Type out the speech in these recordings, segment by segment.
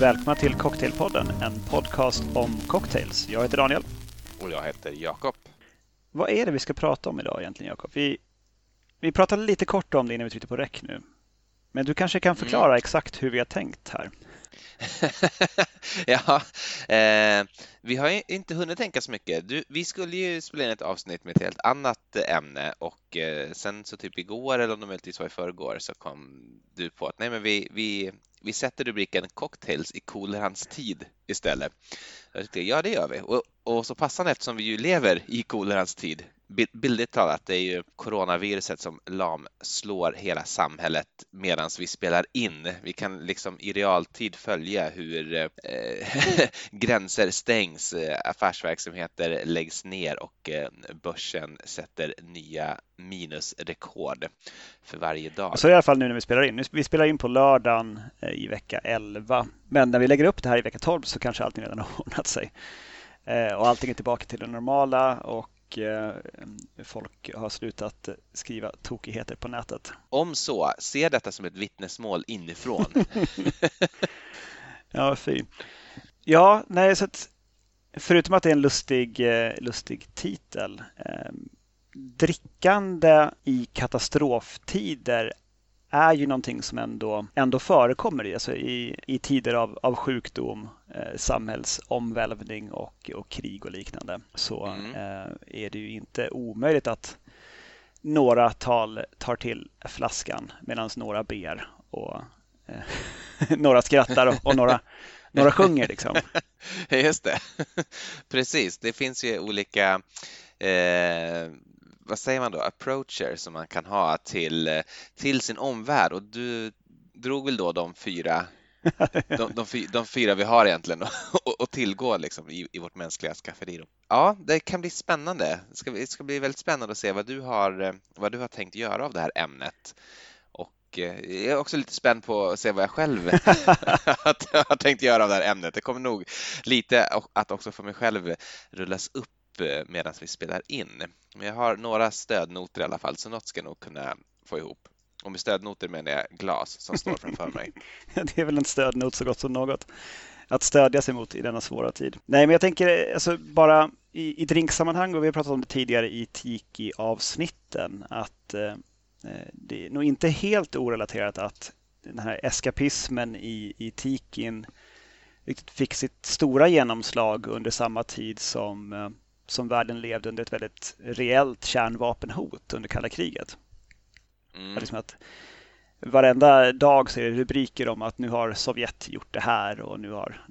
Välkomna till Cocktailpodden, en podcast om cocktails. Jag heter Daniel. Och jag heter Jakob. Vad är det vi ska prata om idag egentligen, Jakob? Vi, vi pratade lite kort om det innan vi tryckte på räck nu. Men du kanske kan förklara mm. exakt hur vi har tänkt här? ja, eh, vi har inte hunnit tänka så mycket. Du, vi skulle ju spela in ett avsnitt med ett helt annat ämne och eh, sen så typ igår eller om det möjligtvis var i förrgår så kom du på att nej men vi, vi, vi sätter rubriken cocktails i kolerans tid istället. Jag tyckte, ja det gör vi och, och så passande eftersom vi ju lever i kolerans tid bildligt talat, det är ju coronaviruset som lamslår hela samhället medan vi spelar in. Vi kan liksom i realtid följa hur eh, gränser stängs, eh, affärsverksamheter läggs ner och eh, börsen sätter nya minusrekord för varje dag. Så i alla fall nu när vi spelar in. Vi spelar in på lördagen eh, i vecka 11. Men när vi lägger upp det här i vecka 12 så kanske allting redan har ordnat sig. Och allting är tillbaka till det normala och och eh, folk har slutat skriva tokigheter på nätet. Om så, se detta som ett vittnesmål inifrån. ja, fy. Ja, nej, så att förutom att det är en lustig, eh, lustig titel. Eh, drickande i katastroftider är ju någonting som ändå, ändå förekommer i, alltså i, i tider av, av sjukdom, eh, samhällsomvälvning och, och krig och liknande. Så mm. eh, är det ju inte omöjligt att några tal, tar till flaskan medan några ber och eh, några skrattar och, och några, några sjunger. Liksom. Just det, precis. Det finns ju olika eh, vad säger man då, approacher som man kan ha till, till sin omvärld och du drog väl då de fyra de, de, de fyra vi har egentligen att tillgå liksom i, i vårt mänskliga skafferi. Ja, det kan bli spännande. Det ska, det ska bli väldigt spännande att se vad du har, vad du har tänkt göra av det här ämnet. Och eh, jag är också lite spänd på att se vad jag själv har tänkt göra av det här ämnet. Det kommer nog lite att också för mig själv rullas upp Eh, medan vi spelar in. Men jag har några stödnoter i alla fall, så något ska jag nog kunna få ihop. Och med stödnoter menar jag glas som står framför mig. det är väl en stödnot så gott som något att stödja sig mot i denna svåra tid. Nej, men jag tänker eh, alltså bara i, i drinksammanhang och vi har pratat om det tidigare i Tiki-avsnitten att eh, eh, det är nog inte helt orelaterat att den här eskapismen i, i Tikin riktigt fick sitt stora genomslag under samma tid som eh, som världen levde under ett väldigt reellt kärnvapenhot under kalla kriget. Mm. Liksom att varenda dag så är det rubriker om att nu har Sovjet gjort det här och nu har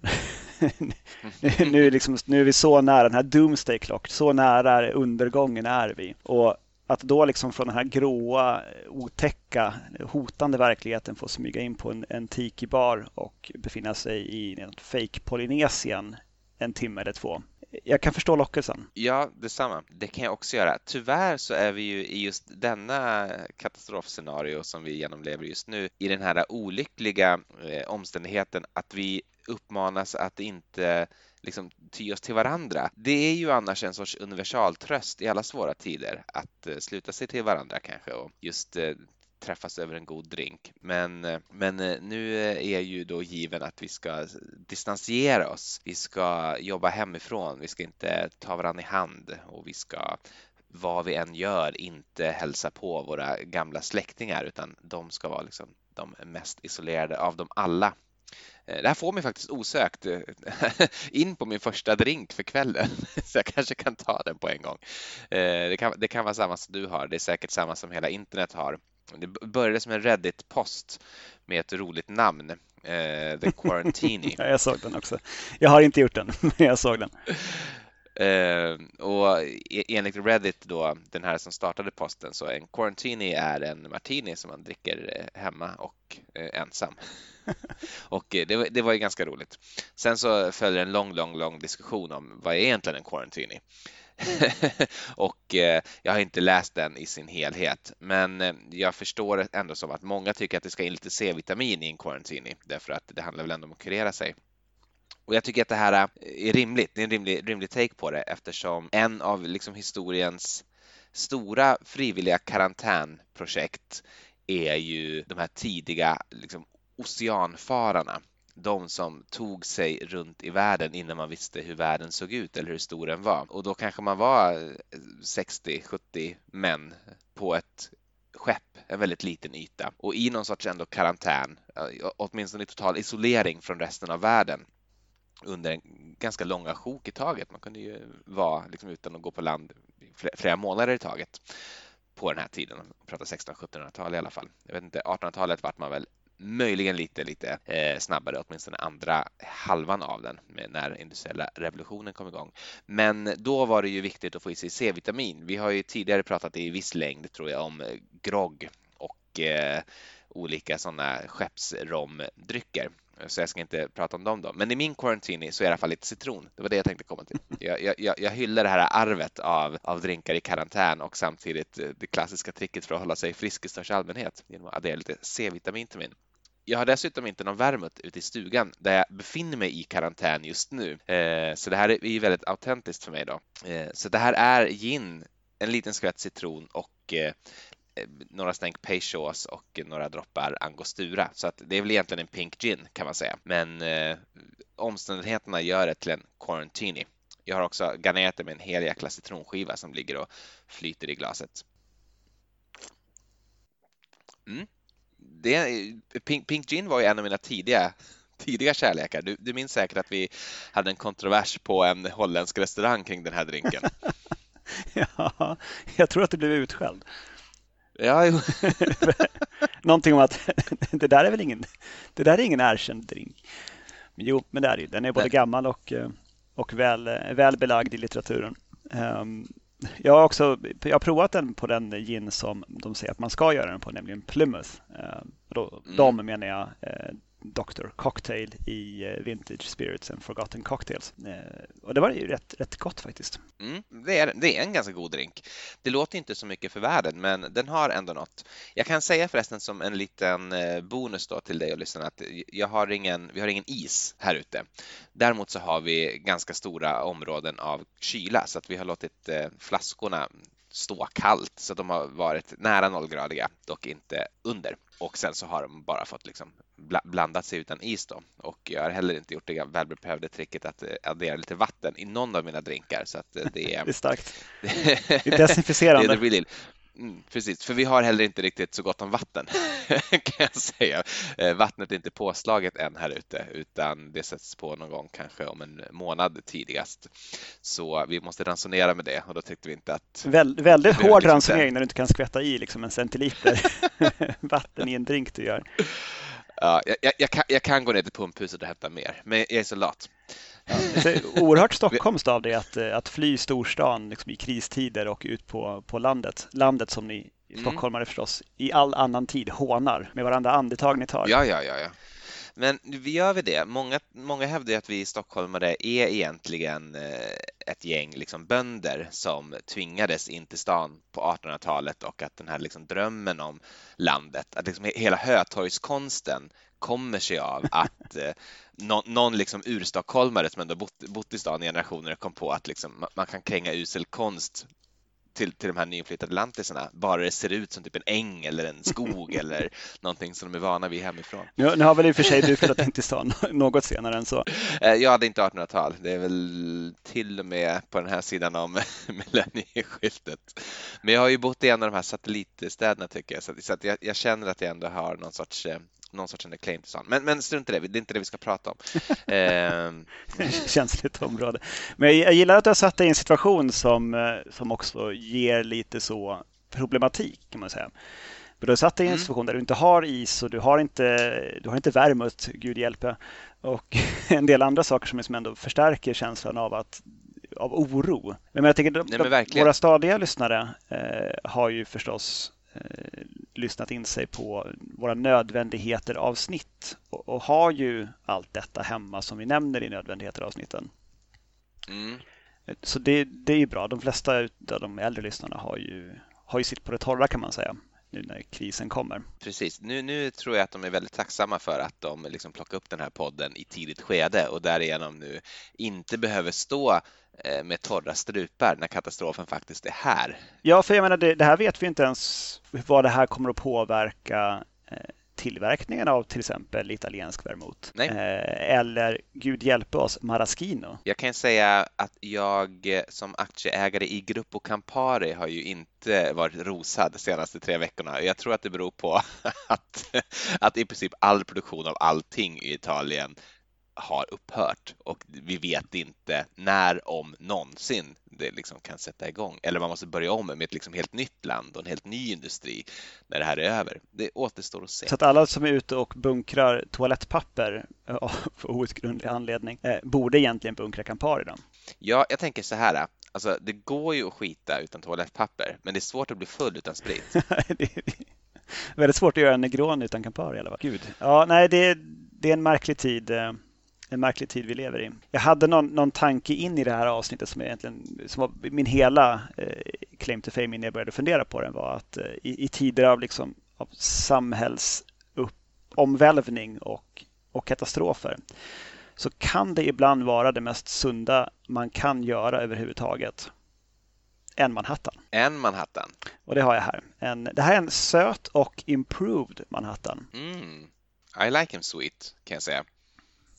nu, liksom, nu är vi så nära den här Doomsday Clock, så nära undergången är vi. Och att då liksom från den här gråa, otäcka, hotande verkligheten få smyga in på en, en tiki-bar och befinna sig i fake Polynesien en timme eller två jag kan förstå lockelsen. Ja, detsamma. Det kan jag också göra. Tyvärr så är vi ju i just denna katastrofscenario som vi genomlever just nu i den här olyckliga eh, omständigheten att vi uppmanas att inte liksom ty oss till varandra. Det är ju annars en sorts universaltröst i alla svåra tider att eh, sluta sig till varandra kanske och just eh, träffas över en god drink. Men, eh, men eh, nu eh, är ju då given att vi ska distansiera oss. Vi ska jobba hemifrån. Vi ska inte ta varandra i hand och vi ska vad vi än gör inte hälsa på våra gamla släktingar utan de ska vara liksom de mest isolerade av dem alla. Det här får mig faktiskt osökt in på min första drink för kvällen, så jag kanske kan ta den på en gång. Det kan, det kan vara samma som du har, det är säkert samma som hela internet har. Det började som en Reddit-post med ett roligt namn, eh, The Quarantini. ja, jag såg den också. Jag har inte gjort den, men jag såg den. Eh, och e-, enligt Reddit då, den här som startade posten, så en quarantini är en martini som man dricker eh, hemma och eh, ensam. och eh, det, det, var ju ganska roligt. Sen så följer en lång, lång, lång diskussion om vad är egentligen en quarantini? och eh, jag har inte läst den i sin helhet, men eh, jag förstår ändå som att många tycker att det ska in lite C-vitamin i en quarantini därför att det handlar väl ändå om att kurera sig. Och jag tycker att det här eh, är rimligt. Det är en rimlig, rimlig take på det eftersom en av liksom historiens stora frivilliga karantänprojekt är ju de här tidiga liksom, oceanfararna de som tog sig runt i världen innan man visste hur världen såg ut eller hur stor den var. Och då kanske man var eh, 60-70 män på ett skepp, en väldigt liten yta och i någon sorts ändå karantän, eh, åtminstone i total isolering från resten av världen under en ganska långa sjok i taget. Man kunde ju vara liksom utan att gå på land flera månader i taget på den här tiden. Pratar 1600-1700-tal i alla fall. Jag vet inte, 1800-talet vart man väl möjligen lite, lite eh, snabbare, åtminstone andra halvan av den när industriella revolutionen kom igång. Men då var det ju viktigt att få i sig C-vitamin. Vi har ju tidigare pratat i viss längd tror jag om eh, grogg och eh, olika sådana skeppsromdrycker. Så jag ska inte prata om dem då. Men i min quarantini så är det i alla fall lite citron. Det var det jag tänkte komma till. Jag, jag, jag hyllar det här arvet av, av drinkar i karantän och samtidigt eh, det klassiska tricket för att hålla sig frisk i största allmänhet genom att addera lite C-vitamin till min. Jag har dessutom inte någon vermouth ute i stugan där jag befinner mig i karantän just nu. Eh, så det här är väldigt autentiskt för mig då. Eh, så det här är gin, en liten skvätt citron och eh, några stänk Peychaus och några droppar angostura. Så att det är väl egentligen en pink gin kan man säga. Men eh, omständigheterna gör det till en quarantini. Jag har också garnerat det med en hel jäkla citronskiva som ligger och flyter i glaset. Mm. Det, pink, pink gin var ju en av mina tidiga tidiga kärlekar. Du, du minns säkert att vi hade en kontrovers på en holländsk restaurang kring den här drinken. ja, jag tror att du blev utskälld. Ja, jo. Någonting om att det där är väl ingen, det där är ingen erkänd drink. Jo, men det är det Den är både Nej. gammal och, eh, och väl, eh, väl belagd i litteraturen. Um, jag har också jag har provat den på den gin som de säger att man ska göra den på, nämligen Plymouth. Uh, då, mm. De menar jag uh, Dr. Cocktail i eh, Vintage Spirits and Forgotten Cocktails. Eh, och det var ju rätt, rätt gott faktiskt. Mm, det, är, det är en ganska god drink. Det låter inte så mycket för världen, men den har ändå något. Jag kan säga förresten som en liten eh, bonus då till dig och lyssnarna att jag har ingen, vi har ingen is här ute. Däremot så har vi ganska stora områden av kyla så att vi har låtit flaskorna stå kallt så de har varit nära nollgradiga, dock inte under. Och sen så har de bara fått liksom blandat sig utan is då. Och jag har heller inte gjort det välbeprövade tricket att eh, addera lite vatten i någon av mina drinkar. Så att eh, det är... det är starkt. Det är desinficerande. det är Mm, precis, för vi har heller inte riktigt så gott om vatten kan jag säga. Eh, vattnet är inte påslaget än här ute utan det sätts på någon gång kanske om en månad tidigast. Så vi måste ransonera med det och då tyckte vi inte att... Väl, väldigt hård ransonering när du inte kan skvätta i liksom en centiliter vatten i en drink du gör. Ja, jag, jag, kan, jag kan gå ner till pumphuset och hämta mer, men jag är så lat. Ja, det är oerhört stockholmskt av dig att, eh, att fly storstan liksom i kristider och ut på, på landet. Landet som ni mm. stockholmare förstås i all annan tid hånar med varandra andetag ni tar. Ja, ja, ja. ja. Men vi gör vi det. Många, många hävdar att vi stockholmare är egentligen eh, ett gäng liksom bönder som tvingades in till stan på 1800-talet och att den här liksom drömmen om landet, att liksom hela Hötorgskonsten kommer sig av att eh, någon, någon liksom urstockholmare som ändå bott, bott i stan i generationer kom på att liksom, man kan kränga usel konst till, till de här nyinflyttade lantisarna, bara det ser ut som typ en äng eller en skog eller någonting som de är vana vid hemifrån. Nu, nu har väl i och för sig du flyttat in till stan något senare än så? Eh, jag hade inte 1800-tal, det är väl till och med på den här sidan om millennieskiftet. Men jag har ju bott i en av de här satellitstäderna tycker jag, så, så jag, jag, känner att jag ändå har någon sorts eh, någon sorts claim till sånt. Men, men strunt i det, det är inte det vi ska prata om. eh. Känsligt område. Men jag gillar att du har satt dig i en situation som, eh, som också ger lite så problematik kan man säga. Men du har satt dig i en mm. situation där du inte har is och du har inte, du har inte vermouth, gud hjälpe, och en del andra saker som, som ändå förstärker känslan av att av oro. Men jag tänker, Nej, men våra stadiga lyssnare eh, har ju förstås eh, lyssnat in sig på våra nödvändigheter-avsnitt och, och, har ju allt detta hemma som vi nämner i nödvändigheter-avsnitten. Mm. Så det, det är ju bra. De flesta av de äldre lyssnarna har ju, har ju sitt på det torra kan man säga nu när krisen kommer. Precis. Nu, nu tror jag att de är väldigt tacksamma för att de liksom plockade upp den här podden i tidigt skede och därigenom nu inte behöver stå Eh, med torra strupar när katastrofen faktiskt är här. Ja, för jag menar, det, det här vet vi inte ens vad det här kommer att påverka eh, tillverkningen av till exempel italiensk vermouth. Eh, eller, gud hjälpe oss, maraschino. Jag kan säga att jag som aktieägare i Gruppo Campari har ju inte varit rosad de senaste tre veckorna. Jag tror att det beror på att, att i princip all produktion av allting i Italien har upphört och vi vet inte när, om någonsin det liksom kan sätta igång. Eller man måste börja om med ett liksom helt nytt land och en helt ny industri när det här är över. Det återstår att se. Så att alla som är ute och bunkrar toalettpapper av outgrundlig anledning eh, borde egentligen bunkra Campari då? Ja, jag tänker så här. Alltså, det går ju att skita utan toalettpapper, men det är svårt att bli full utan sprit. väldigt svårt att göra en Negroni utan Campari i alla fall. Gud. Ja, nej, det det är en märklig tid. En märklig tid vi lever i. Jag hade någon, någon tanke in i det här avsnittet som, egentligen, som var min hela eh, claim to fame innan jag började fundera på den var att eh, i, i, tider av, liksom, av samhällsomvälvning och, och katastrofer så kan det ibland vara det mest sunda man kan göra överhuvudtaget. En Manhattan. En Manhattan. Och det har jag här. En, det här är en söt och improved Manhattan. Mm. I like him sweet, kan jag säga.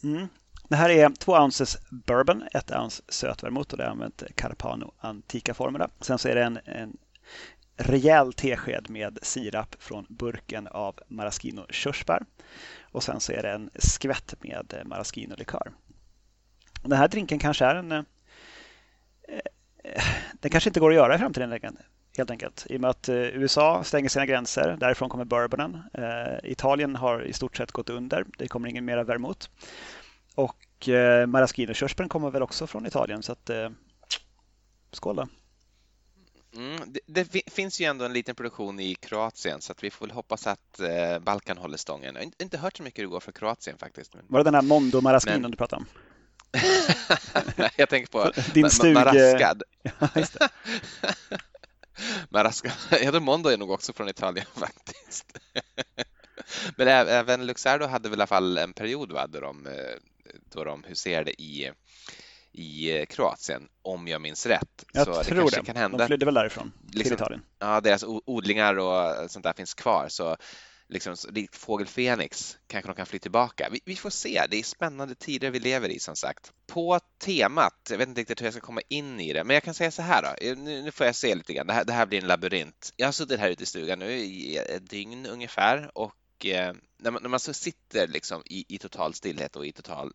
Mm. Det här är två ounces bourbon, ett ounce sötvermouth och det har använt Carpano Antica-formula. Sen så är det en, en rejäl tesked med sirap från burken av maraschino körsbär. Och sen så är det en skvätt med maraschino likör. Den här drinken kanske är en... Eh, eh den kanske inte går att göra i framtiden längre helt enkelt. I och med att eh, USA stänger sina gränser. Därifrån kommer bourbonen. Eh, Italien har i stort sett gått under. Det kommer ingen mera vermouth. Och eh, maraschino-körsbären kommer väl också från Italien. Så att, eh, skål då! Mm, det, det, finns ju ändå en liten produktion i Kroatien så att vi får väl hoppas att eh, Balkan håller stången. Jag har inte, inte hört så mycket hur det går för Kroatien faktiskt. Men... Var det den här Mondo Maraschino men... du pratade om? jag tänker på Din stug... Maraskad. Maraska. Ja, tror Mondo är nog också från Italien faktiskt. Men även Luxardo hade väl i alla fall en period va, då, de, eh, då de huserade i, i Kroatien, om jag minns rätt. Jag så tror det. det. Kan hända. De flydde väl därifrån till liksom, Italien. Ja, deras odlingar och sånt där finns kvar. Så liksom, likt fågel Fenix kanske de kan fly tillbaka. Vi, vi, får se, det är spännande tider vi lever i som sagt. På temat, jag vet inte riktigt hur jag ska komma in i det, men jag kan säga så här då, eh, nu, nu får jag se lite grann, det här, det här blir en labyrint. Jag har suttit här ute i stugan nu i ett dygn ungefär och och eh, när, man, när man så sitter liksom i, i total stillhet och i total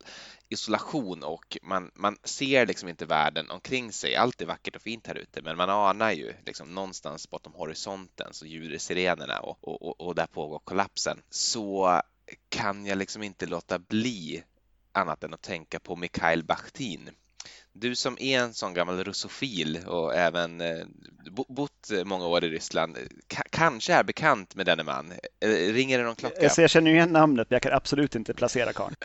isolation och man, man ser liksom inte världen omkring sig. Allt är vackert och fint här ute, men man anar ju liksom någonstans bortom horisonten så ljuder sirenerna och, och, och, och där pågår kollapsen. Så kan jag liksom inte låta bli annat än att tänka på Mikhail Bakhtin du som är en sån gammal russofil och även eh, bott många år i Ryssland, kanske är bekant med denne man. Eh, ringer det någon klocka? jag känner ju igen namnet, men jag kan absolut inte placera karln.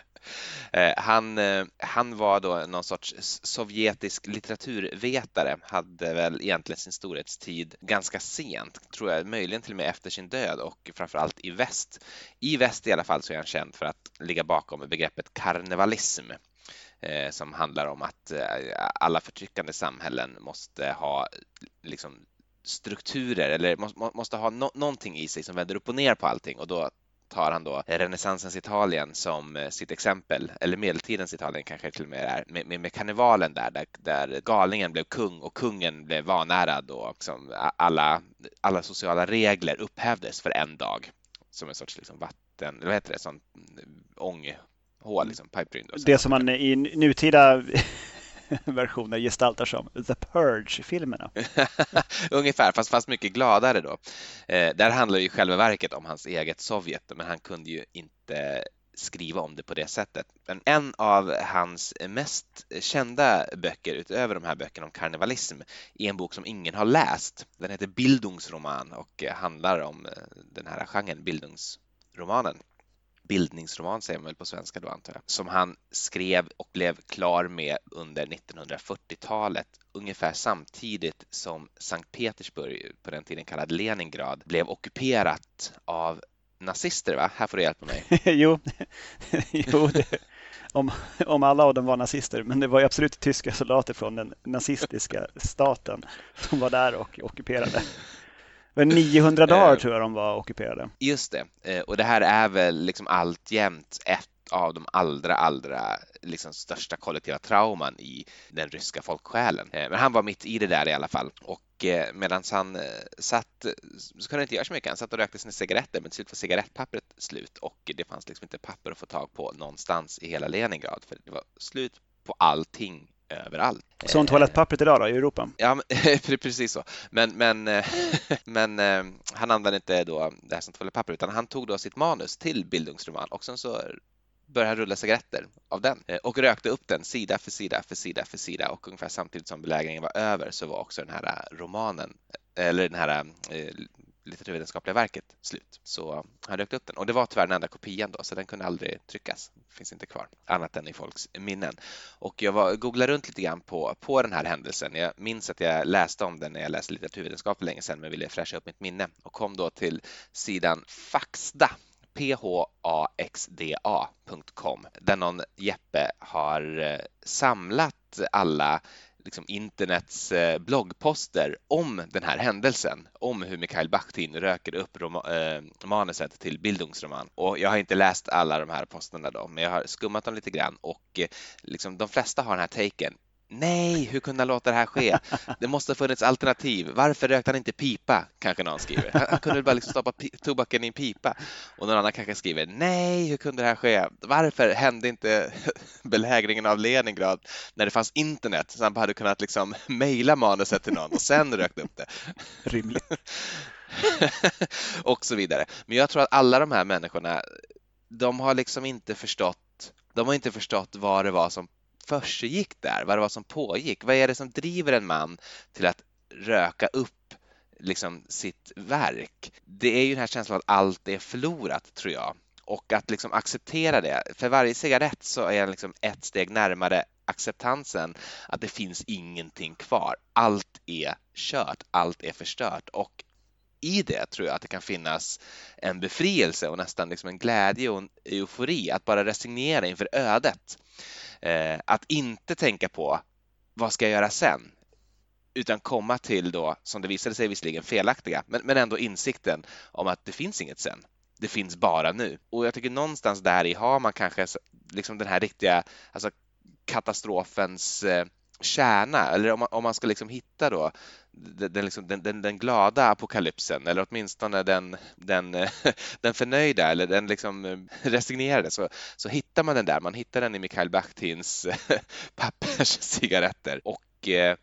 Eh, han, han var då någon sorts sovjetisk litteraturvetare, hade väl egentligen sin storhetstid ganska sent, tror jag, möjligen till och med efter sin död och framförallt i väst. I väst i alla fall så är han känd för att ligga bakom begreppet karnevalism eh, Eh, som handlar om att eh, alla förtryckande samhällen måste ha liksom, strukturer eller måste, måste ha no någonting i sig som vänder upp och ner på allting. Och då tar han då renässansens Italien som eh, sitt exempel, eller medeltidens Italien kanske till och med är, med, med, med karnevalen där, där, där, galningen blev kung och kungen blev vanärad och liksom alla, alla sociala regler upphävdes för en dag. Som en sorts liksom vatten, eller vad heter det, sån mm, ång, mm. liksom, pipe dream. Det som man i nutida versioner gestaltar som The Purge-filmerna. Ungefär, fast, fast mycket gladare då. Eh, där handlar ju själva verket om hans eget Sovjet, men han kunde ju inte skriva om det på det sättet. Men en av hans mest kända böcker utöver de här böckerna om karnevalism är en bok som ingen har läst. Den heter Bildungsroman och handlar om eh, den här genren, bildungsromanen bildningsroman säger man väl på svenska då antar jag, som han skrev och blev klar med under 1940-talet ungefär samtidigt som Sankt Petersburg, på den tiden kallad Leningrad, blev ockuperat av nazister, va? Här får du hjälpa mig. jo, jo det, om, om alla av dem var nazister, men det var ju absolut tyska soldater från den nazistiska staten som var där och ockuperade. 900 dagar tror jag de var ockuperade. Just det, och det här är väl liksom alltjämt ett av de allra, allra liksom största kollektiva trauman i den ryska folksjälen. Men han var mitt i det där i alla fall och medan han satt så kunde han inte göra så mycket. Han satt och rökte sina cigaretter men till slut var cigarettpappret slut och det fanns liksom inte papper att få tag på någonstans i hela Leningrad för det var slut på allting överallt. Som toalettpappret idag då, i Europa? Ja, precis så. Men, men, men han använde inte då det här som toalettpapper utan han tog då sitt manus till Bildungsroman och sen så började han rulla cigaretter av den och rökte upp den sida för sida för sida för sida och ungefär samtidigt som belägringen var över så var också den här romanen eller den här litteraturvetenskapliga verket slut. Så um, han rökte upp den och det var tyvärr den enda kopian då så den kunde aldrig tryckas. Finns inte kvar annat än i folks minnen. Och jag var, googlade runt lite grann på, på den här händelsen. Jag minns att jag läste om den när jag läste litteraturvetenskap för länge sedan men ville fräscha upp mitt minne och kom då till sidan Faxda phaxda.com där någon Jeppe har eh, samlat alla liksom internets eh, bloggposter om den här händelsen, om hur Mikhail Bakhtin röker upp eh, manuset till Bildungsroman. Och jag har inte läst alla de här posterna då, men jag har skummat dem lite grann och eh, liksom de flesta har den här taken. Nej, hur kunde han låta det här ske? Det måste ha funnits alternativ. Varför rökte han inte pipa? Kanske någon skriver. Han kunde bara liksom stoppa tobaken i en pipa. Och någon annan kanske skriver nej, hur kunde det här ske? Varför hände inte belägringen av Leningrad när det fanns internet så han bara hade kunnat liksom mejla manuset till någon och sen rökt upp det? Rimligt. och så vidare. Men jag tror att alla de här människorna, de har liksom inte förstått de har inte förstått vad det var som försiggick där, vad det var som pågick. Vad är det som driver en man till att röka upp liksom sitt verk? Det är ju den här känslan att allt är förlorat, tror jag. Och att liksom acceptera det. För varje cigarett så är jag liksom ett steg närmare acceptansen att det finns ingenting kvar. Allt är kört, allt är förstört och i det tror jag att det kan finnas en befrielse och nästan liksom en glädje och en eufori att bara resignera inför ödet. Eh, att inte tänka på vad ska jag göra sen? Utan komma till då, som det visade sig visserligen felaktiga, men, men ändå insikten om att det finns inget sen. Det finns bara nu. Och jag tycker någonstans där i har man kanske liksom den här riktiga alltså katastrofens eh, kärna, eller om man, om man ska liksom hitta då den, liksom, den, den, den, glada apokalypsen eller åtminstone den, den, den förnöjda eller den liksom eh, resignerade så, så hittar man den där. Man hittar den i Mikhail Bakhtins papperscigaretter och eh,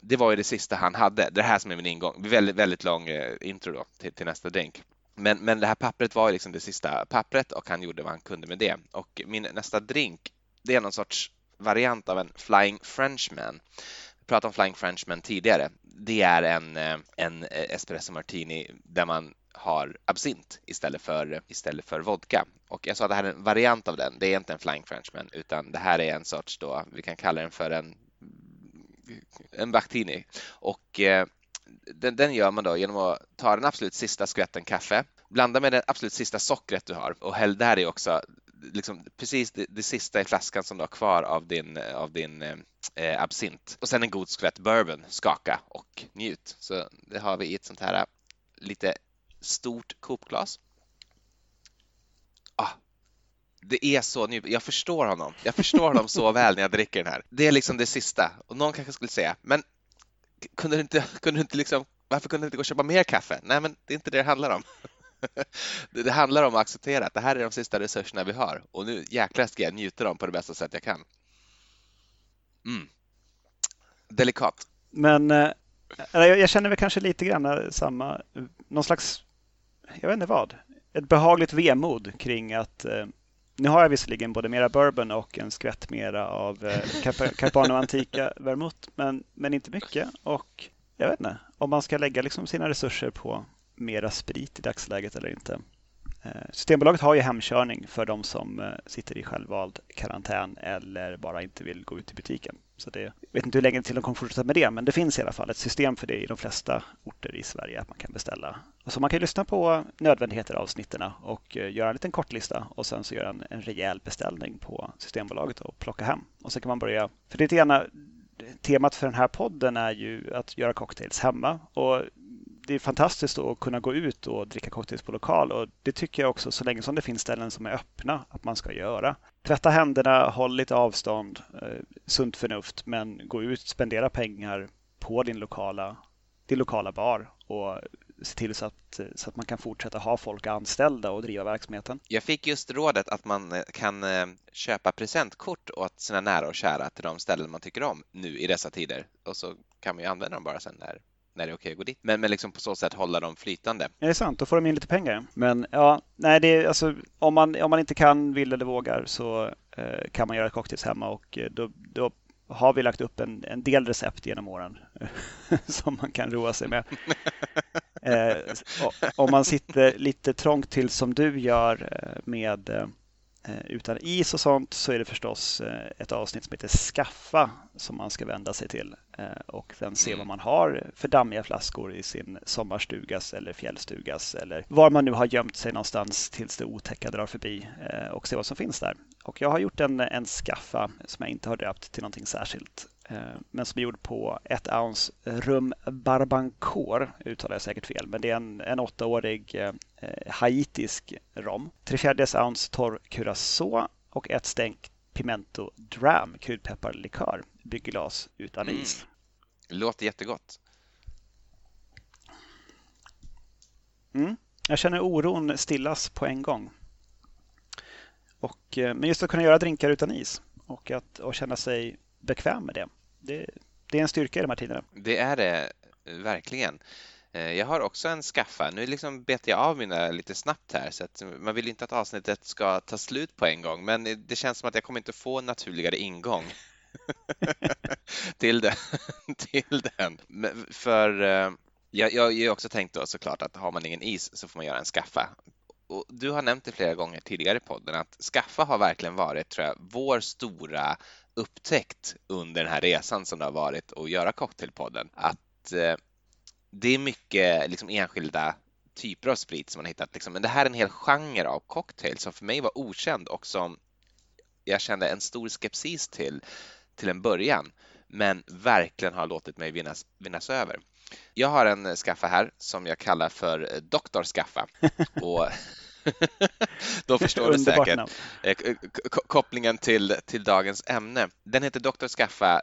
det var ju det sista han hade. Det här som är min ingång. Väldigt, väldigt lång eh, intro då till, till nästa drink. Men, men det här pappret var ju liksom det sista pappret och han gjorde vad han kunde med det. Och min nästa drink, det är någon sorts variant av en Flying Frenchman. Vi pratade om Flying Frenchman tidigare. Det är en, eh, en eh, espresso martini där man har absint istället för, istället för vodka. Och jag sa att det här är en variant av den. Det är inte en Flying Frenchman utan det här är en sorts då, vi kan kalla den för en en Bactini. Och eh, den, den, gör man då genom att ta den absolut sista skvätten kaffe, blanda med det absolut sista sockret du har och häll där i också liksom precis det, det, sista i flaskan som du har kvar av din, av din eh, absint. Och sen en god skvätt bourbon, skaka och njut. Så det har vi i ett sånt här eh, lite stort kopglas. Ah, det är så nu. Jag förstår honom. Jag förstår honom så väl när jag dricker den här. Det är liksom det sista. Och någon kanske skulle säga, men kunde du inte, kunde du inte liksom, varför kunde du inte gå och köpa mer kaffe? Nej, men det är inte det det handlar om. det, handlar om att acceptera att det här är de sista resurserna vi har och nu jäklar ska jag njuta dem på det bästa sätt jag kan. Mm. Delikat. Men eh, jag känner väl kanske lite grann samma, någon slags, jag vet inte vad, ett behagligt vemod kring att eh, nu har jag visserligen både mera bourbon och en skvätt mera av eh, Carpano Antica vermouth, men, men inte mycket. Och jag vet inte, om man ska lägga liksom sina resurser på mera sprit i dagsläget eller inte. Eh, Systembolaget har ju hemkörning för de som eh, sitter i självvald karantän eller bara inte vill gå ut i butiken. Så det, jag vet inte hur länge till de kommer fortsätta med det, men det finns i alla fall ett system för det i de flesta orter i Sverige att man kan beställa. Så man kan lyssna på nödvändigheter avsnitten och eh, göra en liten kortlista och sen så göra en, en rejäl beställning på Systembolaget och plocka hem. Och så kan man börja, för det är gärna, temat för den här podden är ju att göra cocktails hemma och det är fantastiskt att kunna gå ut och dricka cocktails på lokal och det tycker jag också så länge som det finns ställen som är öppna att man ska göra. Tvätta händerna, håll lite avstånd, eh, sunt förnuft, men gå ut, spendera pengar på din lokala, din lokala bar och se till så att, så att man kan fortsätta ha folk anställda och driva verksamheten. Jag fick just rådet att man eh, kan eh, köpa presentkort åt sina nära och kära till de ställen man tycker om nu i dessa tider och så kan man ju använda dem bara sen när när det är okej att gå dit. Men, men liksom på så sätt hålla dem flytande. Ja, det är sant, då får de in lite pengar. Men ja, nej, det är, alltså, om, man, om man inte kan, vill eller vågar så eh, kan man göra cocktails hemma och eh, då, då har vi lagt upp en, en del recept genom åren som man kan roa sig med. eh, om man sitter lite trångt till som du gör eh, med eh, utan is och sånt så är det förstås eh, ett avsnitt som heter Skaffa som man ska vända sig till eh, och sen se vad mm. man har för dammiga flaskor i sin sommarstugas eller fjällstugas eller var man nu har gömt sig någonstans tills det otäcka drar förbi och se vad som finns där. Och jag har gjort en, en skaffa som jag inte har döpt till någonting särskilt Eh, men som är gjord på ett ounce rum barbancourt, uttalar jag säkert fel, men det är en, en åttaårig eh, haitisk rom. Tre fjärdedels ounce torr curacao och ett stänk pimento dram, kryddpepparlikör, byggglas utan mm. is. Låter jättegott. Mm. Jag känner oron stillas på en gång. Och, eh, men just att kunna göra drinkar utan is och att och känna sig bekväm med det det. Det är en styrka i de här tiderna. Det är det eh, verkligen. Eh, jag har också en skaffa. Nu liksom bet jag av mina lite snabbt här så att man vill inte att avsnittet ska ta slut på en gång men det känns som att jag kommer inte få en naturligare ingång till, den, till den. För jag, jag, jag har också tänkt då såklart att har man ingen is så får man göra en skaffa. Och du har nämnt det flera gånger tidigare i podden att skaffa har verkligen varit tror jag, vår stora upptäckt under den här resan som det har varit att göra Cocktailpodden att eh, det är mycket liksom, enskilda typer av sprit som man hittat. Liksom. Men det här är en hel genre av cocktail som för mig var okänd och som jag kände en stor skepsis till till en början, men verkligen har låtit mig vinnas, vinnas över. Jag har en skaffa här som jag kallar för Doktor Skaffa och Då förstår du säkert eh, kopplingen till, till dagens ämne. Den heter Dr. Skaffa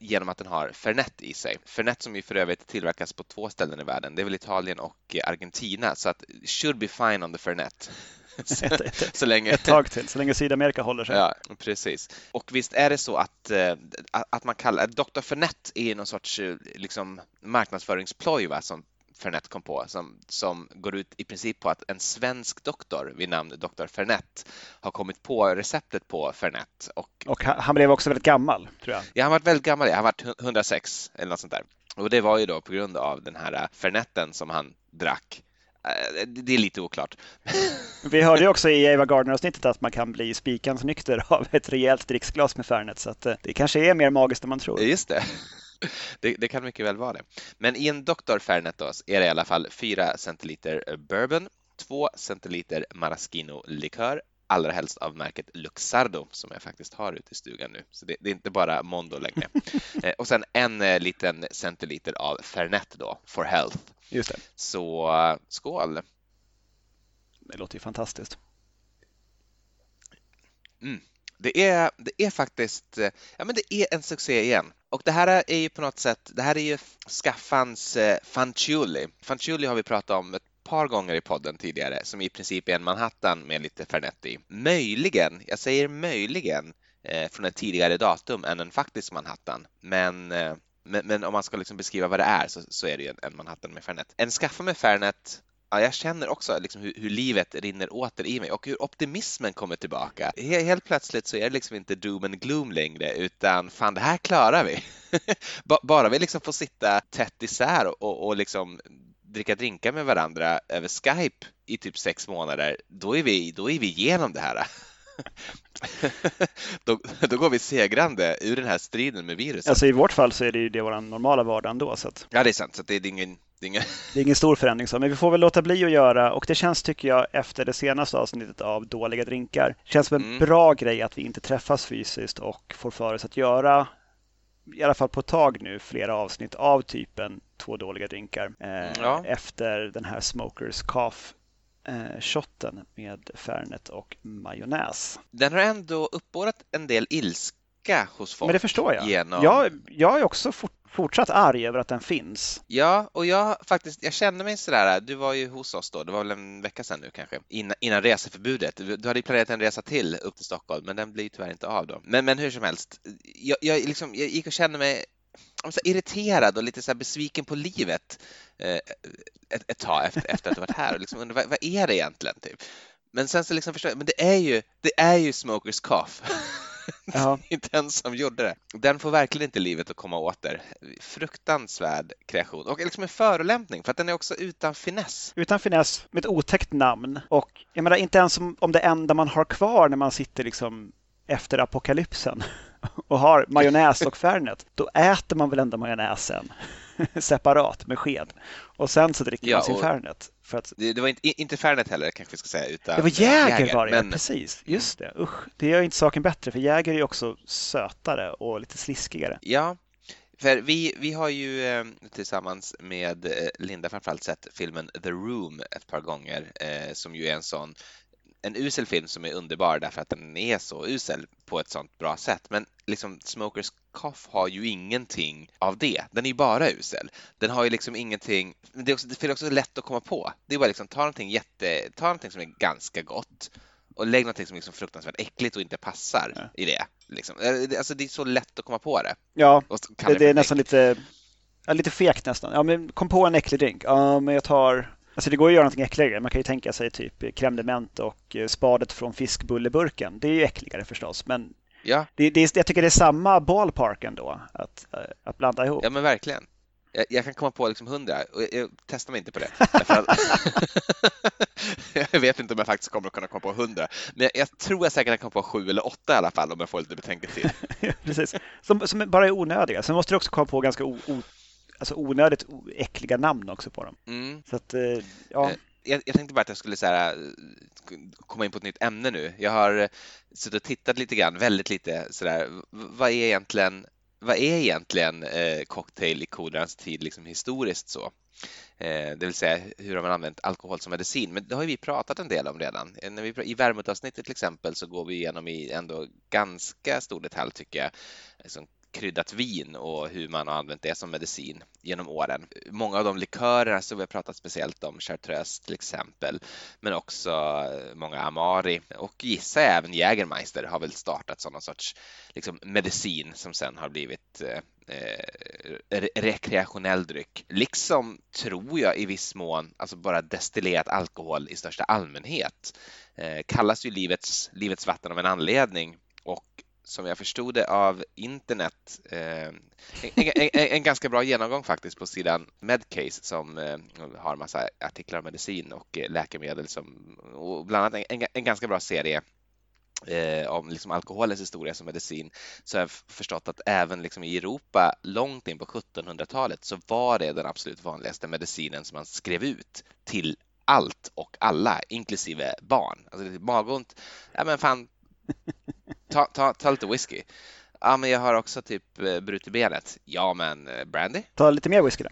genom att den har Fernet i sig. Fernet som ju för övrigt tillverkas på två ställen i världen. Det är väl Italien och Argentina, så att should be fine on the Fernet. så länge... ett tag till, så länge Sydamerika håller sig. Ja, precis. Och visst är det så att, eh, att man kallar Dr. Fernet är någon sorts eh, liksom, marknadsföringsploj va, som Fernet kom på som, som går ut i princip på att en svensk doktor vid namn Dr. Fernet har kommit på receptet på Fernet. Och, och han blev också väldigt gammal, tror jag. Ja, han var väldigt gammal. Han var 106 eller något sånt där. Och det var ju då på grund av den här Fernetten som han drack. Eh, det är lite oklart. Vi hörde ju också i Eva Gardner-avsnittet att man kan bli spikans nykter av ett rejält dricksglas med Fernet, så att eh, det kanske är mer magiskt än man tror. Just det det, det, kan mycket väl vara det. Men i en Dr. Fernet då, är det i alla fall 4 centiliter bourbon, 2 centiliter maraschino-likör, allra helst av märket Luxardo som jag faktiskt har ute i stugan nu. Så det, det är inte bara Mondo längre. Eh, och sen en eh, liten centiliter av Fernet då, for health. Just det. Så skål! Det låter ju fantastiskt. Mm. Det är, det är faktiskt, eh, ja men det är en succé igen. Och det här är ju på något sätt, det här är ju Skaffans eh, Fanciulli. Fanciulli har vi pratat om ett par gånger i podden tidigare, som i princip är en Manhattan med lite Fernet i. Möjligen, jag säger möjligen, eh, från ett tidigare datum än en faktisk Manhattan. Men eh, men, men, om man ska liksom beskriva vad det är så, så är det ju en, en Manhattan med Fernet. En skaffa med Fernet ja, jag känner också liksom hur, hur, livet rinner åter i mig och hur optimismen kommer tillbaka. Helt plötsligt så är det liksom inte doom and gloom längre utan fan det här klarar vi. Bara vi liksom får sitta tätt isär och, och, och liksom dricka drinkar med varandra över Skype i typ sex månader, då är vi, då är vi igenom det här. då, då, går vi segrande ur den här striden med viruset. Alltså i vårt fall så är det ju det vår normala vardag ändå. Så att... Ja, det är sant. Så det är ingen det är, ingen... det är ingen stor förändring, så. men vi får väl låta bli att göra och det känns, tycker jag, efter det senaste avsnittet av Dåliga drinkar, känns som en mm. bra grej att vi inte träffas fysiskt och får för oss att göra, i alla fall på ett tag nu, flera avsnitt av typen två dåliga drinkar eh, Ja. efter den här Smokers Cough eh, shotten med Fernet och majonnäs. Den har ändå uppbådat en del ilska hos folk. Men det förstår jag. Genom... Jag, jag är också fort, fortsatt arg över att den finns. Ja, och jag faktiskt, jag kände mig sådär, du var ju hos oss då, det var väl en vecka sedan nu kanske, innan, innan reseförbudet. Du hade ju planerat en resa till upp till Stockholm, men den blir tyvärr inte av då. Men, men hur som helst, jag, jag, liksom, jag gick och kände mig så irriterad och lite så här besviken på livet eh, ett, ett tag efter, efter att ha varit här och liksom undrar, vad, vad är det egentligen? Typ? Men sen så liksom förstår jag, men det är ju, det är ju Smokers Cough. Ja. inte den som gjorde det. Den får verkligen inte livet att komma åter. Fruktansvärd kreation och liksom en förolämpning för att den är också utan finess. Utan finess, med ett otäckt namn. Och jag menar, inte ens om, om det enda man har kvar när man sitter liksom efter apokalypsen och har majonnäs och Fernet, då äter man väl ändå majonnäsen separat med sked. Och sen så dricker Ja, man sin Fernet. För att, Det, det var inte, inte Fernet heller kanske vi ska säga utan det var Jäger var det, men precis. Just det, usch. Det gör inte saken bättre, för Jäger är också sötare och lite sliskigare. Ja, för vi, vi har ju eh, tillsammans med eh, Linda framförallt sett filmen The Room ett par gånger eh, som ju är en sån en usel film som är underbar därför att den är så usel på ett sånt bra sätt. Men liksom Smokers Cough har ju ingenting av det. Den är ju bara usel. Den har ju liksom ingenting. men Det är också, det är också lätt att komma på. Det är bara liksom ta någonting jätte, ta någonting som är ganska gott och lägg någonting som är liksom fruktansvärt äckligt och inte passar Ja. i det. Liksom. Eh, Alltså det är så lätt att komma på det. Ja, det, det är nästan lite, ja, lite fekt nästan. Ja, men kom på en äcklig drink. Ja, men jag tar... Alltså det går att göra någonting äckligare. Man kan ju tänka sig typ crème och eh, spadet från fiskbulleburken. Det är ju äckligare förstås, men Ja, det, det, jag tycker det är samma ballpark ändå att, eh, att blanda ihop. ja men verkligen. Jag, jag kan komma på liksom hundra och jag, jag testar mig inte på det. Att, jag vet inte om jag faktiskt kommer att kunna komma på hundra, men jag, jag tror jag säkert kan komma på sju eller åtta i alla fall om jag får lite betänketid. Precis. Som, som bara är onödiga. Sen måste du också komma på ganska o, o, alltså onödigt äckliga namn också på dem. Mm. Så att, eh, ja. Eh, Jag, jag tänkte bara att jag skulle så här, eh, komma in på ett nytt ämne nu. Jag har suttit och tittat lite grann, väldigt lite sådär, vad är egentligen vad är egentligen eh, cocktail i kodernas tid liksom historiskt så? Eh, det vill säga, hur har man använt alkohol som medicin? Men det har ju vi pratat en del om redan. När vi, I värmutavsnittet till exempel så går vi igenom i ändå ganska stor detalj tycker jag, liksom kryddat vin och hur man har använt det som medicin genom åren. Många av de likörerna som vi har pratat speciellt om, chartreuse till exempel, men också eh, många Amari och gissar jag även Jägermeister har väl startat som någon sorts liksom, medicin som sen har blivit eh, eh, re- rekreationell dryck. Liksom, tror jag, i viss mån, alltså bara destillerat alkohol i största allmänhet. Eh, kallas ju livets, livets vatten av en anledning som jag förstod det av internet, eh, en, en, en, ganska bra genomgång faktiskt på sidan Medcase som eh, har massa artiklar om medicin och eh, läkemedel som, och bland annat en, en, en ganska bra serie eh, om liksom alkoholens historia som medicin så har jag förstått att även liksom i Europa långt in på 1700-talet så var det den absolut vanligaste medicinen som man skrev ut till allt och alla, inklusive barn. Alltså magont, ja men fan, ta, ta, ta lite whisky. Ja, men jag har också typ eh, brutit benet. Ja, men eh, brandy? Ta lite mer whisky då.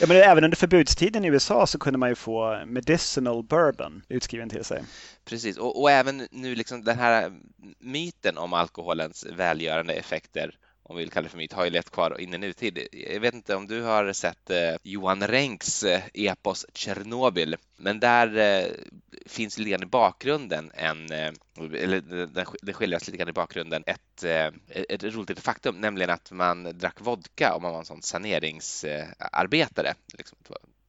Ja, men även under förbudstiden i USA så kunde man ju få medicinal bourbon utskriven till sig. Precis, och, och även nu liksom den här myten om alkoholens välgörande effekter, om vi vill kalla det för myt, har ju levt kvar in i nutid. Jag vet inte om du har sett eh, Johan Renks eh, epos Tjernobyl, men där eh, finns lite grann i bakgrunden en, eh, eller det, skiljer skildras lite grann i bakgrunden ett, eh, ett roligt litet faktum, nämligen att man drack vodka om man var en sån saneringsarbetare. Liksom,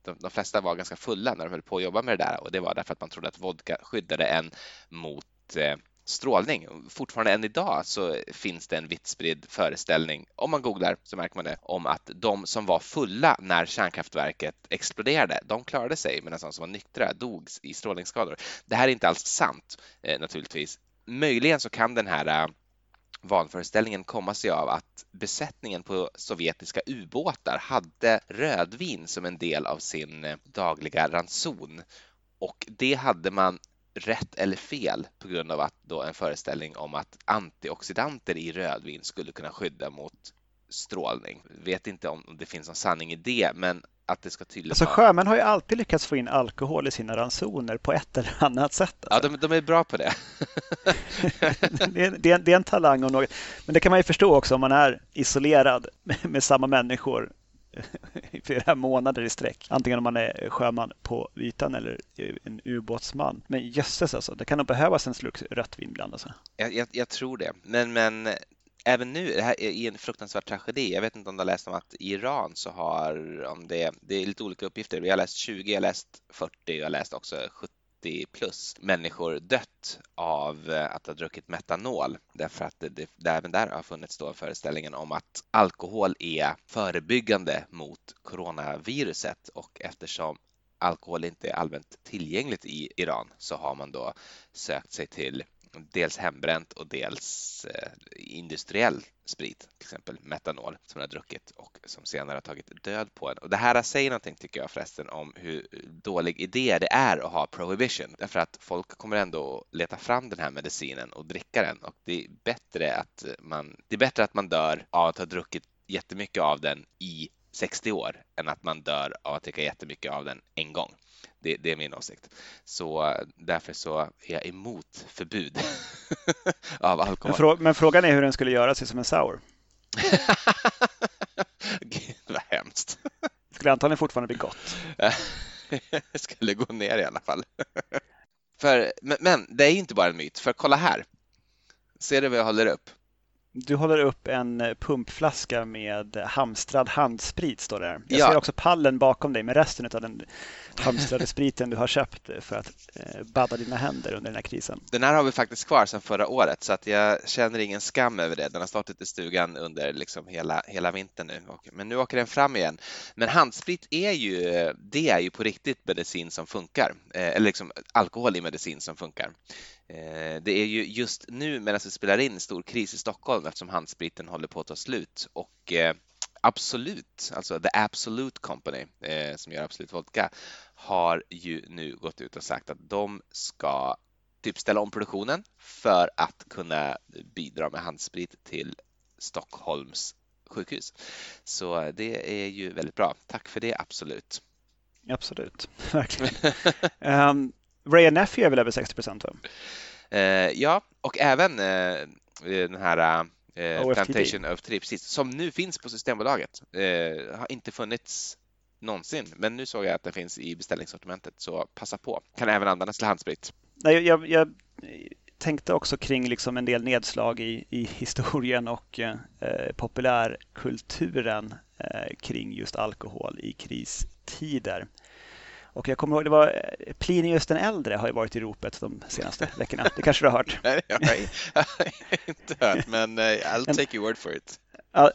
de, de flesta var ganska fulla när de höll på att jobba med det där och det var därför att man trodde att vodka skyddade en mot eh, strålning. Fortfarande än idag så finns det en vitt spridd föreställning, om man googlar så märker man det, om att de som var fulla när kärnkraftverket exploderade, de klarade sig medan de som var nyktra dog i strålningsskador. Det här är inte alls sant eh, naturligtvis. Möjligen så kan den här eh, vanföreställningen komma sig av att besättningen på sovjetiska ubåtar hade rödvin som en del av sin eh, dagliga ranson. Och det hade man rätt eller fel på grund av att då en föreställning om att antioxidanter i rödvin skulle kunna skydda mot strålning. Vet inte om det finns någon sanning i det, men att det ska tydligt Alltså sjömän har ju alltid lyckats få in alkohol i sina ransoner på ett eller annat sätt. Alltså. Ja, de, de, är bra på det. det, är, det, är, det, är, en talang och något. Men det kan man ju förstå också om man är isolerad med, med samma människor i flera månader i sträck. Antingen om man är sjöman på ytan eller en ubåtsman. Men jösses alltså, det kan nog behövas en slurk rött vin ibland. Alltså. Jag, jag, jag, tror det. Men, men även nu, det här är en fruktansvärd tragedi. Jag vet inte om du har läst om att i Iran så har, om det, det är lite olika uppgifter. Jag har läst 20, jag har läst 40 jag har läst också 70 plus människor dött av eh, att ha druckit metanol. Därför att det, det, det även där har funnits då föreställningen om att alkohol är förebyggande mot coronaviruset. Och eftersom alkohol inte är allmänt tillgängligt i Iran så har man då sökt sig till dels hembränt och dels eh, industriell sprit, till exempel metanol som man har druckit och som senare har tagit död på en. Och det här säger någonting tycker jag förresten om hur dålig idé det är att ha prohibition därför att folk kommer ändå leta fram den här medicinen och dricka den och det är bättre att man, det är bättre att man dör av att ha druckit jättemycket av den i 60 år än att man dör av att dricka jättemycket av den en gång. Det, det, är min åsikt. Så därför så är jag emot förbud av alkohol. Men, frå men, frågan är hur den skulle göra sig som en sour? Gud vad hemskt. Det skulle antagligen fortfarande bli gott. det skulle gå ner i alla fall. För, men, men det är inte bara en myt, för kolla här. Ser du vad jag håller upp? Du håller upp en eh, pumpflaska med hamstrad handsprit, står det där. Jag ja. ser också pallen bakom dig med resten av den hamstrade spriten du har köpt för att eh, badda dina händer under den här krisen. Den här har vi faktiskt kvar sedan förra året så att jag känner ingen skam över det. Den har stått i stugan under liksom hela, hela vintern nu. Men nu åker den fram igen. Men handsprit är ju, det är ju på riktigt medicin som funkar. Eh, eller liksom alkohol i medicin som funkar. Eh, det är ju just nu medan vi spelar in stor kris i Stockholm eftersom handspriten håller på att ta slut och eh, Absolut, alltså The Absolute Company eh, som gör Absolut Vodka har ju nu gått ut och sagt att de ska typ ställa om produktionen för att kunna bidra med handsprit till Stockholms sjukhus. Så det är ju väldigt bra. Tack för det, absolut. Absolut, verkligen. um, Ray Nephew är väl över 60 procent? Uh, ja, och även uh, den här uh, Plantation of Tree, precis, som nu finns på Systembolaget. har inte funnits någonsin, men nu såg jag att det finns i beställningssortimentet, så passa på. Kan även användas till handsprit. Nej, jag, jag tänkte också kring liksom en del nedslag i, i historien och eh, populärkulturen eh, kring just alkohol i kristider. Och jag kommer ihåg, det var eh, Plinius den äldre har ju varit i ropet de senaste veckorna. Det kanske du har hört? Nej, jag har inte hört, men eh, I'll take your word for it.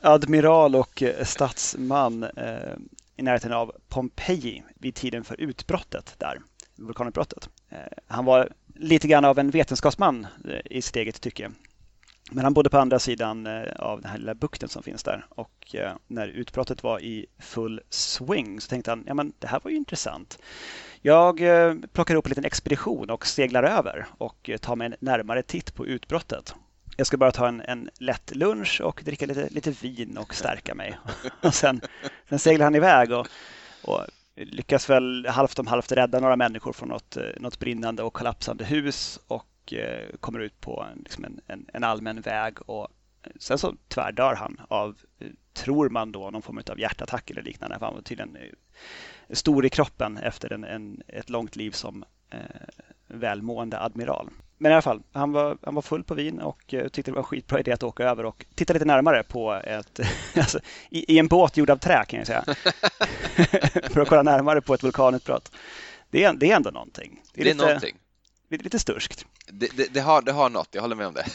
Admiral och eh, statsman eh, i närheten av Pompeji vid tiden för utbrottet där, vulkanutbrottet. Eh, han var lite grann av en vetenskapsman i sitt eget tycke. Men han bodde på andra sidan eh, av den här lilla bukten som finns där och eh, när utbrottet var i full swing så tänkte han, ja men det här var ju intressant. Jag eh, plockar upp en liten expedition och seglar över och tar mig en närmare titt på utbrottet. Jag ska bara ta en, en lätt lunch och dricka lite, lite vin och stärka mig. Och sen, sen seglar han iväg och, och lyckas väl halvt om halvt rädda några människor från något, något brinnande och kollapsande hus och och eh, kommer ut på liksom en, en, en, allmän väg. Och sen så tvärdör han av, tror man då, någon form av hjärtattack eller liknande. han var tydligen eh, stor i kroppen efter en, en ett långt liv som eh, välmående admiral. Men i alla fall, han var, han var full på vin och eh, tyckte det var en skitbra idé att åka över och titta lite närmare på ett, alltså, i, i, en båt gjord av trä kan jag säga. För att kolla närmare på ett vulkanutbrott. Det är, det är ändå någonting. Det är, det är lite, någonting. Lite sturskt. Det, det, det, har, det har något, jag håller med om det.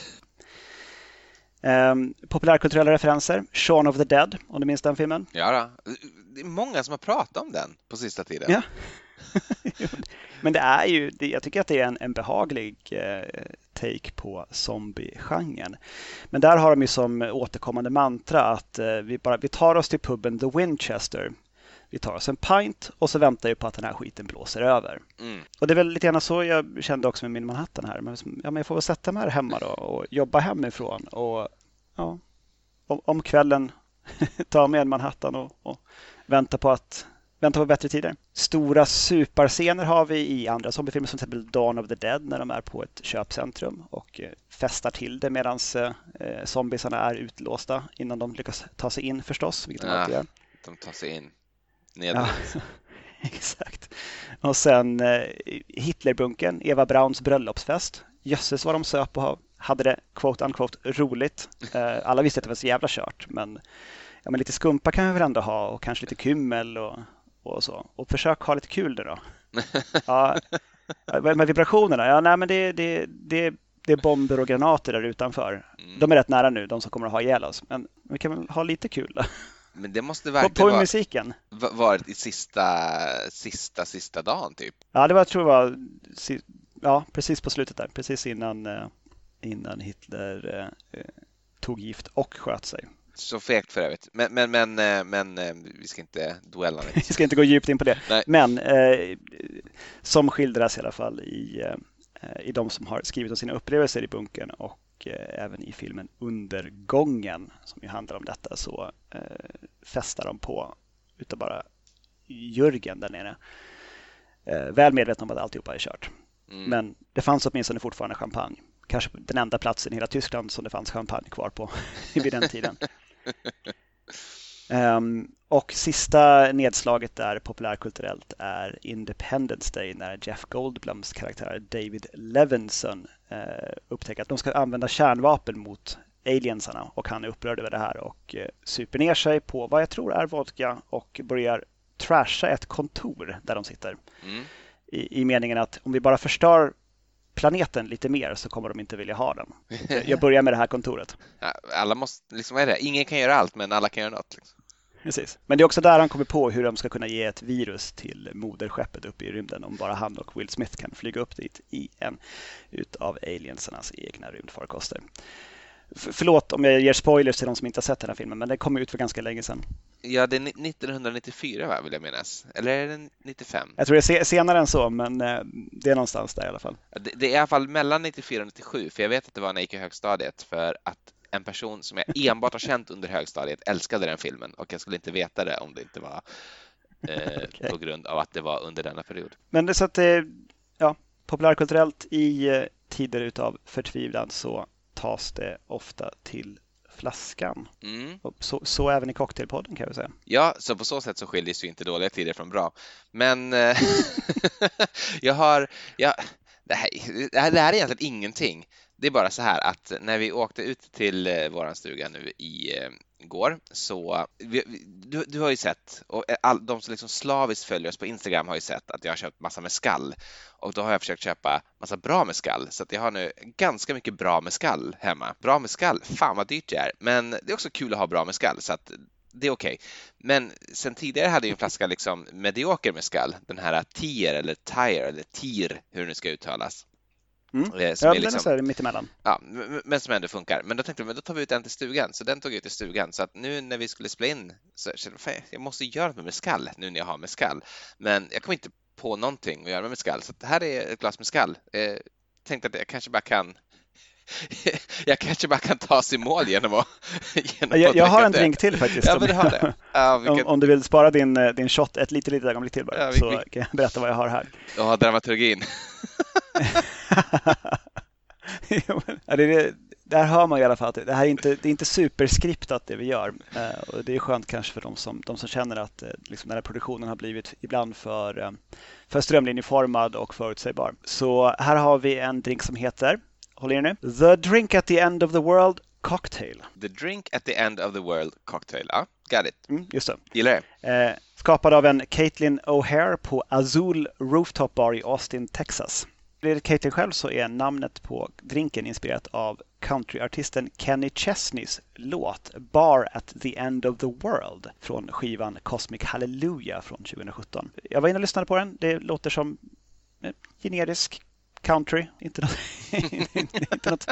Um, populärkulturella referenser. Shaun of the Dead, om du minns den filmen? Ja, då. det är många som har pratat om den på sista tiden. Ja. Men det är ju, jag tycker att det är en, en behaglig eh, take på zombie-genren. Men där har de ju som återkommande mantra att eh, vi, bara, vi tar oss till puben The Winchester vi tar oss en pint och så väntar vi på att den här skiten blåser över. Mm. Och det är väl lite grann så jag kände också med min Manhattan här. Men, ja, men jag får väl sätta mig här hemma då och jobba hemifrån. Och ja, om, om kvällen ta med en Manhattan och, och vänta på att vänta på bättre tider. Stora suparscener har vi i andra zombiefilmer som till exempel Dawn of the Dead när de är på ett köpcentrum och eh, festar till det medan eh, zombiesarna är utlåsta innan de lyckas ta sig in förstås, vilket de Ja. alltid gör. De tar sig in. Ja, Nederligt. exakt. Och sen eh, Hitlerbunkern, Eva Brauns bröllopsfest. Jösses vad de söp och hade det quote unquote roligt. Eh, alla visste att det var så jävla kört, men, ja, men lite skumpa kan vi väl ändå ha och kanske lite kymmel och, och så. Och försök ha lite kul nu då. Ja, med vibrationerna, ja, nej, men det, det, det, det är bomber och granater där utanför. Mm. De är rätt nära nu, de som kommer att ha ihjäl oss. Men vi kan väl ha lite kul då. Men det måste På, verkligen på vara, musiken. va- varit i sista, sista, sista dagen typ. Ja, det var, jag tror var ja, precis på slutet där, precis innan, eh, innan Hitler eh, eh, tog gift och sköt sig. Så fegt för övrigt. Men, men, men, eh, men vi ska inte duella Vi ska inte gå djupt in på det. Nej. Men eh, som skildras i alla fall i, eh, i de som har skrivit om sina upplevelser i bunkern och eh, även i filmen Undergången som ju handlar om detta så eh, festar de på utav bara Jörgen där nere. Eh, väl medvetna om att alltihopa är kört. Mm. Men det fanns åtminstone fortfarande champagne. Kanske den enda platsen i hela Tyskland som det fanns champagne kvar på vid den tiden. Ehm, och sista nedslaget där populärkulturellt är Independence Day när Jeff Goldblums karaktär David Levinson eh, upptäcker att de ska använda kärnvapen mot aliensarna och han är upprörd över det här och eh, super ner sig på vad jag tror är vodka och börjar trasha ett kontor där de sitter Mm. i, i meningen att om vi bara förstör planeten lite mer så kommer de inte vilja ha den. Jag börjar med det här kontoret. Alla måste, liksom, är det? Ingen kan göra allt, men alla kan göra något. Liksom. Precis. Men det är också där han kommer på hur de ska kunna ge ett virus till moderskeppet uppe i rymden om bara han och Will Smith kan flyga upp dit i en utav aliensarnas egna rymdfarkoster. Förlåt om jag ger spoilers till de som inte har sett den här filmen, men den kom ut för ganska länge sedan. Ja, det är ni- 1994 va, vill jag minnas. Eller är det 95? Jag tror det är se- senare än så, men eh, det är någonstans där i alla fall. Det är i alla fall mellan 94 och 97, för jag vet att det var när jag gick i högstadiet, för att en person som jag enbart har känt under högstadiet älskade den filmen och jag skulle inte veta det om det inte var eh, Okej. på grund av att det var under denna period. Men det är så att det, ja, populärkulturellt i eh, tider utav förtvivlan så tas det ofta till flaskan. Mm. Så, så även i Cocktailpodden kan jag väl säga. Ja, så på så sätt så skiljer sig ju inte dåliga tider från bra. Men eh, jag har, jag, det här det här är egentligen ingenting. Det är bara så här att när vi åkte ut till eh, våran stuga nu i eh, går så vi, du, du har ju sett och eh, all, de som liksom slaviskt följer oss på Instagram har ju sett att jag har köpt massa med skall och då har jag försökt köpa massa bra med skall så att jag har nu ganska mycket bra med skall hemma. Bra med skall, fan vad dyrt det är, men det är också kul att ha bra med skall så att det är okej. Men sen tidigare hade jag en flaska liksom medioker med skall, den här Tier eller Tire eller Tir, hur det nu ska uttalas. Mm. Eh, Ja, är den är liksom, så här mittemellan. ja, men som ändå funkar. Men då tänkte jag, men då tar vi ut en till stugan, så den tog jag ut till stugan. Så att nu när vi skulle spela in så kände jag, jag måste göra något med skall nu när jag har med skall. Men jag kom inte på någonting att göra med skall, så här är ett glas med skall. Eh, tänkte att jag kanske bara kan jag kanske bara kan ta sig mål genom att, genom Jag, att jag har en det. drink till faktiskt. Ja, om- men du har det. Ja, om, vilket, om du vill spara din, eh, din shot ett litet, litet ögonblick till bara, Ja, vi- så kan jag berätta vad jag har här. ja, dramaturgin. Ja, det, det, där hör man i alla fall att det här är inte, det är inte superskriptat det vi gör. Eh, och det är skönt kanske för de som, de som känner att eh, liksom den här produktionen har blivit ibland för, eh, för strömlinjeformad och förutsägbar. Så här har vi en drink som heter, håll i er nu, The Drink at the End of the World Cocktail. The drink at the end of the world cocktail. Ja, got it. Mm, just det. Gillar det. Eh, skapad av en Caitlin O'Hare på Azul Rooftop Bar i Austin, Texas. Enligt catering själv så är namnet på drinken inspirerat av countryartisten Kenny Chesneys låt Bar at the End of the World från skivan Cosmic Hallelujah från 2017. Jag var inne och lyssnade på den. Det låter som eh, generisk country. Inte något, inte något,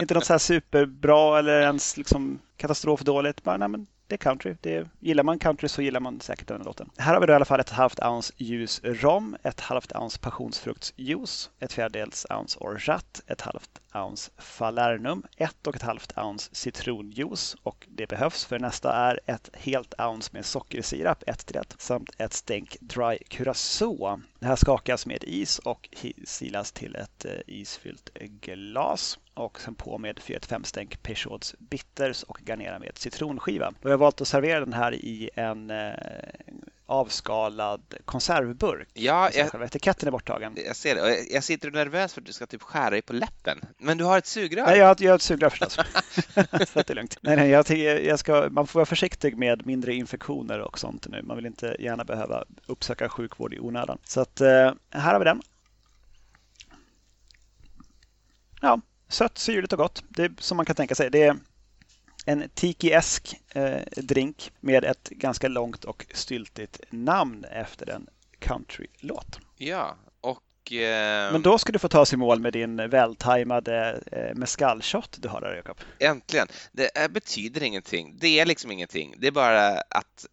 inte något så här superbra eller ens liksom katastrofdåligt. Bara, nej, men det är country. Det, gillar man country så gillar man säkert den här låten. Här har vi då i alla fall ett halvt ounce ljus rom, ett halvt ounce passionsfruktsjuice, ett fjärdedels ounce orgeat, ett halvt ounce Falernum, 1,5 ounce citronjuice och det behövs för nästa är ett helt ounce med sockersirap, 1 till 1, samt ett stänk dry curacao. Det här skakas med is och silas till ett eh, isfyllt glas och sen på med 4-5 stänk Peugeots bitters och garnera med citronskiva. Då har jag valt att servera den här i en eh, avskalad konservburk. Ja, jag, Själva etiketten är borttagen. jag ser det. Jag- Jag sitter nervös för att du ska typ skära dig på läppen. Men du har ett sugrör. Nej, jag, har- jag har ett sugrör förstås. så att det är lugnt. Nej, nej, jag, jag ska, man får vara försiktig med mindre infektioner och sånt nu. Man vill inte gärna behöva uppsöka sjukvård i onödan. Så att eh, här har vi den. Ja, sött, syrligt och gott. Det är som man kan tänka sig. Det är en tiki-esk eh, drink med ett ganska långt och styltigt namn efter en countrylåt. Ja, och... Eh, Men då ska du få ta i mål med din vältajmade eh, mescalshot du har där, Jakob. Äntligen! Det är, betyder ingenting. Det är liksom ingenting. Det är bara att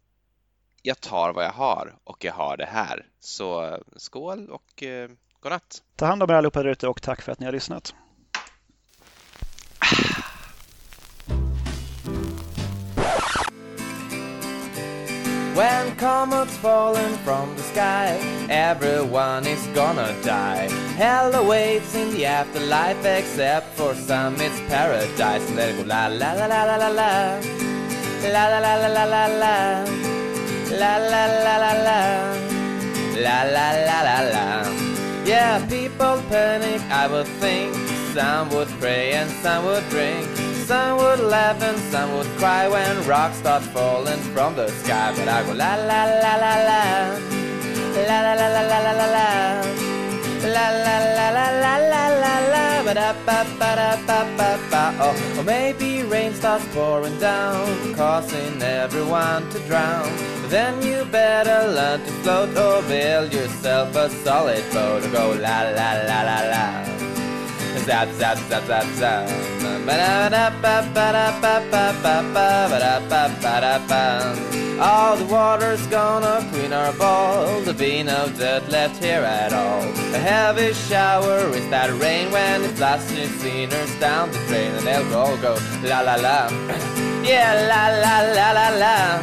jag tar vad jag har och jag har det här. Så skål och eh, godnatt! Ta hand om er allihopa där ute och tack för att ni har lyssnat. When comets falling from the sky, everyone is gonna die. Hell awaits in the afterlife, except for some it's paradise. And they go la la la la la la la, la la la la la la la, la la la la la, la la la la la. Yeah, people panic, I would think. Some would pray and some would drink. Some would laugh and some would cry when rocks start falling from the sky. But I go la la la la la, la la la la la la la la, la la la la la la la la. Ba da ba ba da ba ba ba. Oh, or maybe rain starts pouring down, causing everyone to drown. Then you better learn to float or build yourself a solid boat or go la la la la la. Zap zap zap zap zap. All the water's gonna clean our ball. There'll be no dirt left here at all. A heavy shower is that rain when it flushes sinners down the drain, and they'll go go la la la. Yeah, la la la la la.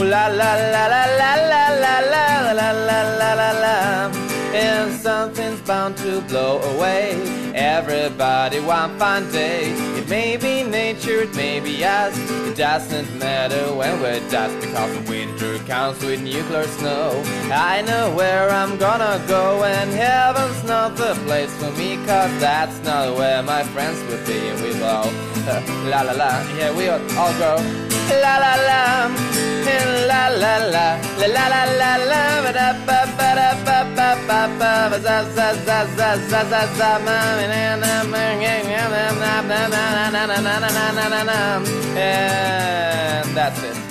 La la la la la la la la la la la la la And something's bound to blow away Everybody one fine day. It may be nature, it may be us. It doesn't matter when we're dust Because the winter comes with nuclear snow. I know where I'm gonna go And heaven's not the place for me Cause that's not where my friends would be. And we all La la la, yeah we all all go La la la. La la la. La la la la la. Ba da ba ba da ba ba ba ba. Ba za za za za za za za. Ma mi na na ma na na na na na na na na na na na na. And that's it